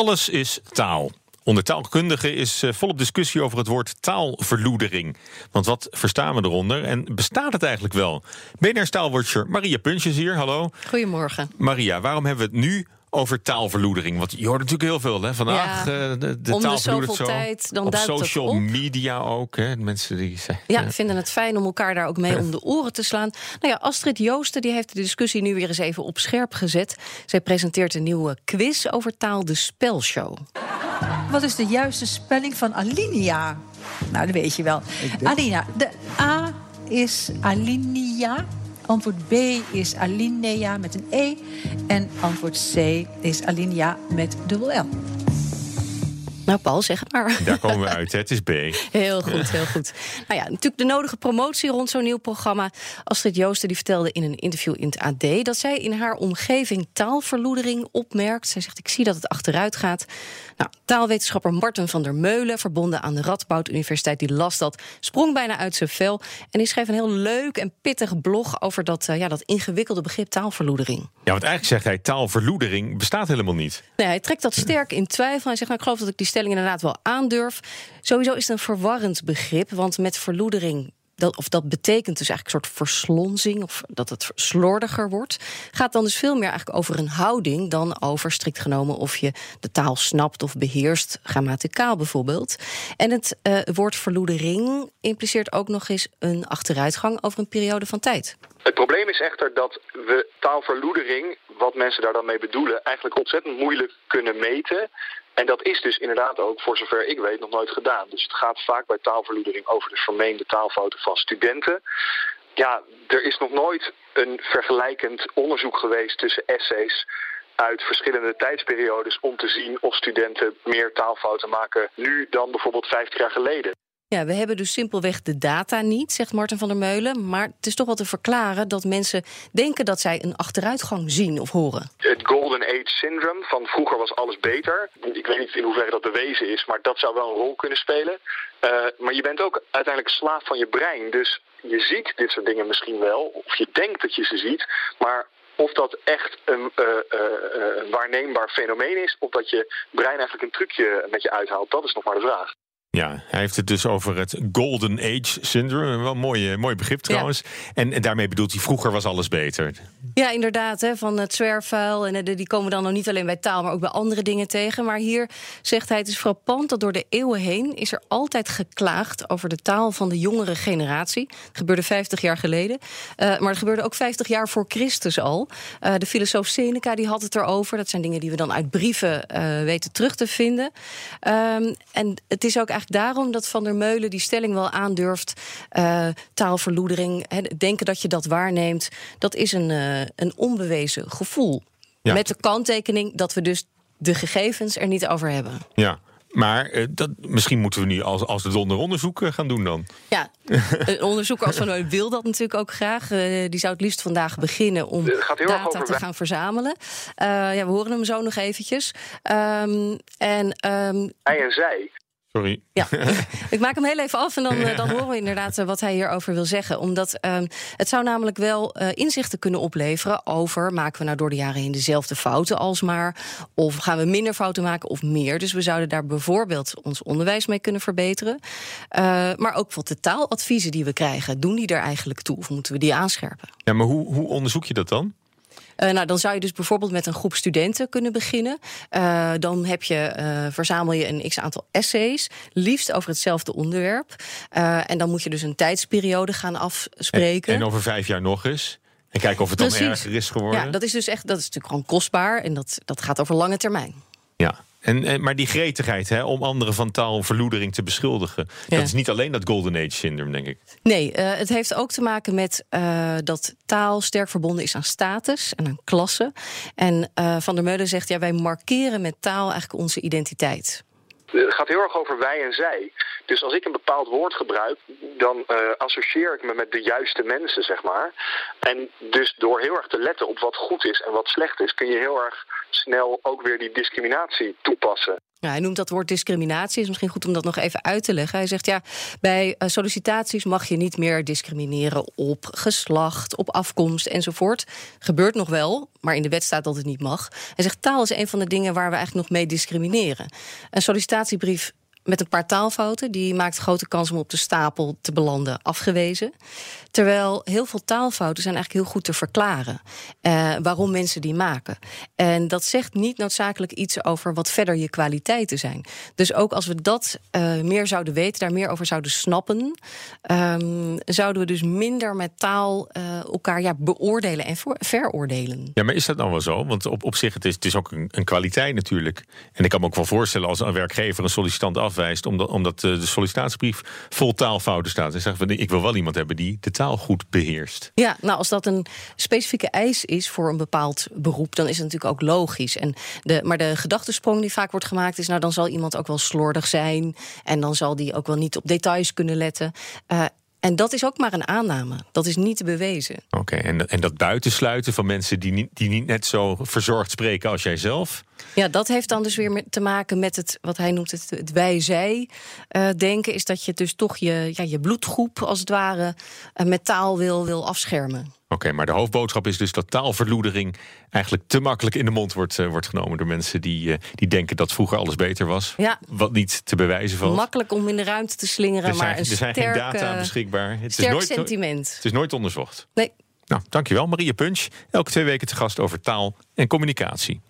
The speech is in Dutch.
Alles is taal. Onder taalkundigen is uh, volop discussie over het woord taalverloedering. Want wat verstaan we eronder en bestaat het eigenlijk wel? BNR-taalwatcher Maria Puntjes hier, hallo. Goedemorgen. Maria, waarom hebben we het nu over taalverloedering. Want je hoort natuurlijk heel veel hè? vandaag. Ja, uh, de, de om taal de zo. tijd, dan op social op. media ook. Hè? Mensen die zijn, ja, vinden het fijn om elkaar daar ook mee om de oren te slaan. Nou ja, Astrid Joosten die heeft de discussie nu weer eens even op scherp gezet. Zij presenteert een nieuwe quiz over taal, de spelshow. Wat is de juiste spelling van alinea? Nou, dat weet je wel. Alinea, de A is alinea. Antwoord B is alinea met een E. En antwoord C is alinea met dubbel L. Nou, Paul, zeg het maar. Daar komen we uit, het is B. Heel goed, heel goed. Nou ja, natuurlijk de nodige promotie rond zo'n nieuw programma. Astrid Joosten die vertelde in een interview in het AD... dat zij in haar omgeving taalverloedering opmerkt. Zij zegt, ik zie dat het achteruit gaat. Nou, taalwetenschapper Marten van der Meulen... verbonden aan de Radboud Universiteit, die las dat... sprong bijna uit zijn vel. En die schreef een heel leuk en pittig blog... over dat, uh, ja, dat ingewikkelde begrip taalverloedering. Ja, want eigenlijk zegt hij, taalverloedering bestaat helemaal niet. Nee, hij trekt dat sterk in twijfel. Hij zegt, nou, ik geloof dat ik die inderdaad wel aandurf. Sowieso is het een verwarrend begrip, want met verloedering dat, of dat betekent dus eigenlijk een soort verslonzing, of dat het slordiger wordt, gaat dan dus veel meer eigenlijk over een houding dan over strikt genomen of je de taal snapt of beheerst, grammaticaal bijvoorbeeld. En het uh, woord verloedering impliceert ook nog eens een achteruitgang over een periode van tijd. Het probleem is echter dat we taalverloedering, wat mensen daar dan mee bedoelen, eigenlijk ontzettend moeilijk kunnen meten. En dat is dus inderdaad ook, voor zover ik weet, nog nooit gedaan. Dus het gaat vaak bij taalverloedering over de vermeende taalfouten van studenten. Ja, er is nog nooit een vergelijkend onderzoek geweest tussen essays uit verschillende tijdsperiodes om te zien of studenten meer taalfouten maken nu dan bijvoorbeeld 50 jaar geleden. Ja, we hebben dus simpelweg de data niet, zegt Martin van der Meulen. Maar het is toch wel te verklaren dat mensen denken dat zij een achteruitgang zien of horen. Het Age Syndrome van vroeger was alles beter. Ik weet niet in hoeverre dat bewezen is, maar dat zou wel een rol kunnen spelen. Uh, maar je bent ook uiteindelijk slaaf van je brein. Dus je ziet dit soort dingen misschien wel, of je denkt dat je ze ziet. Maar of dat echt een, uh, waarneembaar fenomeen is, of dat je brein eigenlijk een trucje met je uithaalt, dat is nog maar de vraag. Ja, hij heeft het dus over het Golden Age Syndrome. Wel een mooi, mooi begrip trouwens. En, daarmee bedoelt hij, vroeger was alles beter. Ja, inderdaad. Hè, van het zwerfvuil. En die komen dan nog niet alleen bij taal, maar ook bij andere dingen tegen. Maar hier zegt hij, het is frappant dat door de eeuwen heen... is er altijd geklaagd over de taal van de jongere generatie. Dat gebeurde 50 jaar geleden. Uh, maar het gebeurde ook 50 jaar voor Christus al. Uh, de filosoof Seneca die had het erover. Dat zijn dingen die we dan uit brieven uh, weten terug te vinden. Um, en het is ook eigenlijk daarom dat Van der Meulen die stelling wel aandurft. Uh, taalverloedering, denken dat je dat waarneemt, dat is een, uh, een onbewezen gevoel. Ja. Met de kanttekening dat we dus de gegevens er niet over hebben. Ja. Maar uh, dat, misschien moeten we nu als, als de donder onderzoek gaan doen dan. Ja, een onderzoeker als Van wil dat natuurlijk ook graag. Uh, die zou het liefst vandaag beginnen om data te gaan verzamelen. Uh, ja, we horen hem zo nog eventjes. Um, en, um, Hij en zij. Sorry. Ja, ik maak hem heel even af en dan, eh, dan horen we inderdaad eh, wat hij hierover wil zeggen. Omdat um, het zou namelijk wel uh, inzichten kunnen opleveren over... maken we nou door de jaren heen dezelfde fouten alsmaar... of gaan we minder fouten maken of meer. Dus we zouden daar bijvoorbeeld ons onderwijs mee kunnen verbeteren. Uh, maar ook wat de taaladviezen die we krijgen, doen die er eigenlijk toe? Of moeten we die aanscherpen? Ja, maar hoe, hoe onderzoek je dat dan? Uh, nou, dan zou je dus bijvoorbeeld met een groep studenten kunnen beginnen. Uh, dan heb je, uh, verzamel je een x aantal essays, liefst over hetzelfde onderwerp. en dan moet je dus een tijdsperiode gaan afspreken. En, en over vijf jaar nog eens? En kijken of het dan erger is geworden? Ja, dat is dus echt, dat is natuurlijk gewoon kostbaar en dat, dat gaat over lange termijn. Ja. En, maar die gretigheid hè, om anderen van taalverloedering te beschuldigen... dat is niet alleen dat Golden Age syndroom, denk ik. Nee, uh, het heeft ook te maken met uh, dat taal sterk verbonden is aan status en aan klasse. En uh, Van der Meulen zegt, ja, wij markeren met taal eigenlijk onze identiteit. Het gaat heel erg over wij en zij. Dus als ik een bepaald woord gebruik, dan uh, associeer ik me met de juiste mensen, zeg maar. En dus door heel erg te letten op wat goed is en wat slecht is, kun je heel erg snel ook weer die discriminatie toepassen. Hij noemt dat woord discriminatie. Is misschien goed om dat nog even uit te leggen. Hij zegt ja, bij eh, sollicitaties mag je niet meer discrimineren op geslacht, op afkomst enzovoort. Gebeurt nog wel, maar in de wet staat dat het niet mag. Hij zegt taal is een van de dingen waar we eigenlijk nog mee discrimineren. Een sollicitatiebrief met een paar taalfouten. Die maakt grote kans om op de stapel te belanden afgewezen. Terwijl heel veel taalfouten zijn eigenlijk heel goed te verklaren. Uh, waarom mensen die maken. En dat zegt niet noodzakelijk iets over wat verder je kwaliteiten zijn. Dus ook als we dat uh, meer zouden weten, daar meer over zouden snappen, um, zouden we dus minder met taal uh, elkaar ja, beoordelen en veroordelen. Ja, maar is dat nou wel zo? Want op, op zich, het is, het is ook een, een kwaliteit natuurlijk. En ik kan me ook wel voorstellen als een werkgever een sollicitant afwijst, omdat, omdat de sollicitatiebrief vol taalfouten staat. En zegt van ik wil wel iemand hebben die de taal goed beheerst. Ja, nou als dat een specifieke eis is voor een bepaald beroep, dan is het natuurlijk ook logisch. En de, maar de gedachtesprong die vaak wordt gemaakt is, nou dan zal iemand ook wel slordig zijn en dan zal die ook wel niet op details kunnen letten. Uh, en dat is ook maar een aanname. Dat is niet bewezen. Oké, en, en dat buitensluiten van mensen die niet, die niet net zo verzorgd spreken als jijzelf? Ja, dat heeft dan dus weer te maken met het, wat hij noemt het, het wij-zij uh, denken. Is dat je dus toch je, ja, je bloedgroep, als het ware, uh, met taal wil, wil afschermen. Oké, maar de hoofdboodschap is dus dat taalverloedering eigenlijk te makkelijk in de mond wordt, uh, wordt genomen door mensen die, uh, die denken dat vroeger alles beter was. Ja. Wat niet te bewijzen valt. Makkelijk om in de ruimte te slingeren, er zijn, maar een er zijn sterk, geen data beschikbaar. Het sterk is nooit, sentiment. Het is nooit onderzocht. Nee. Nou, dankjewel Maria Punch. Elke twee weken te gast over taal en communicatie.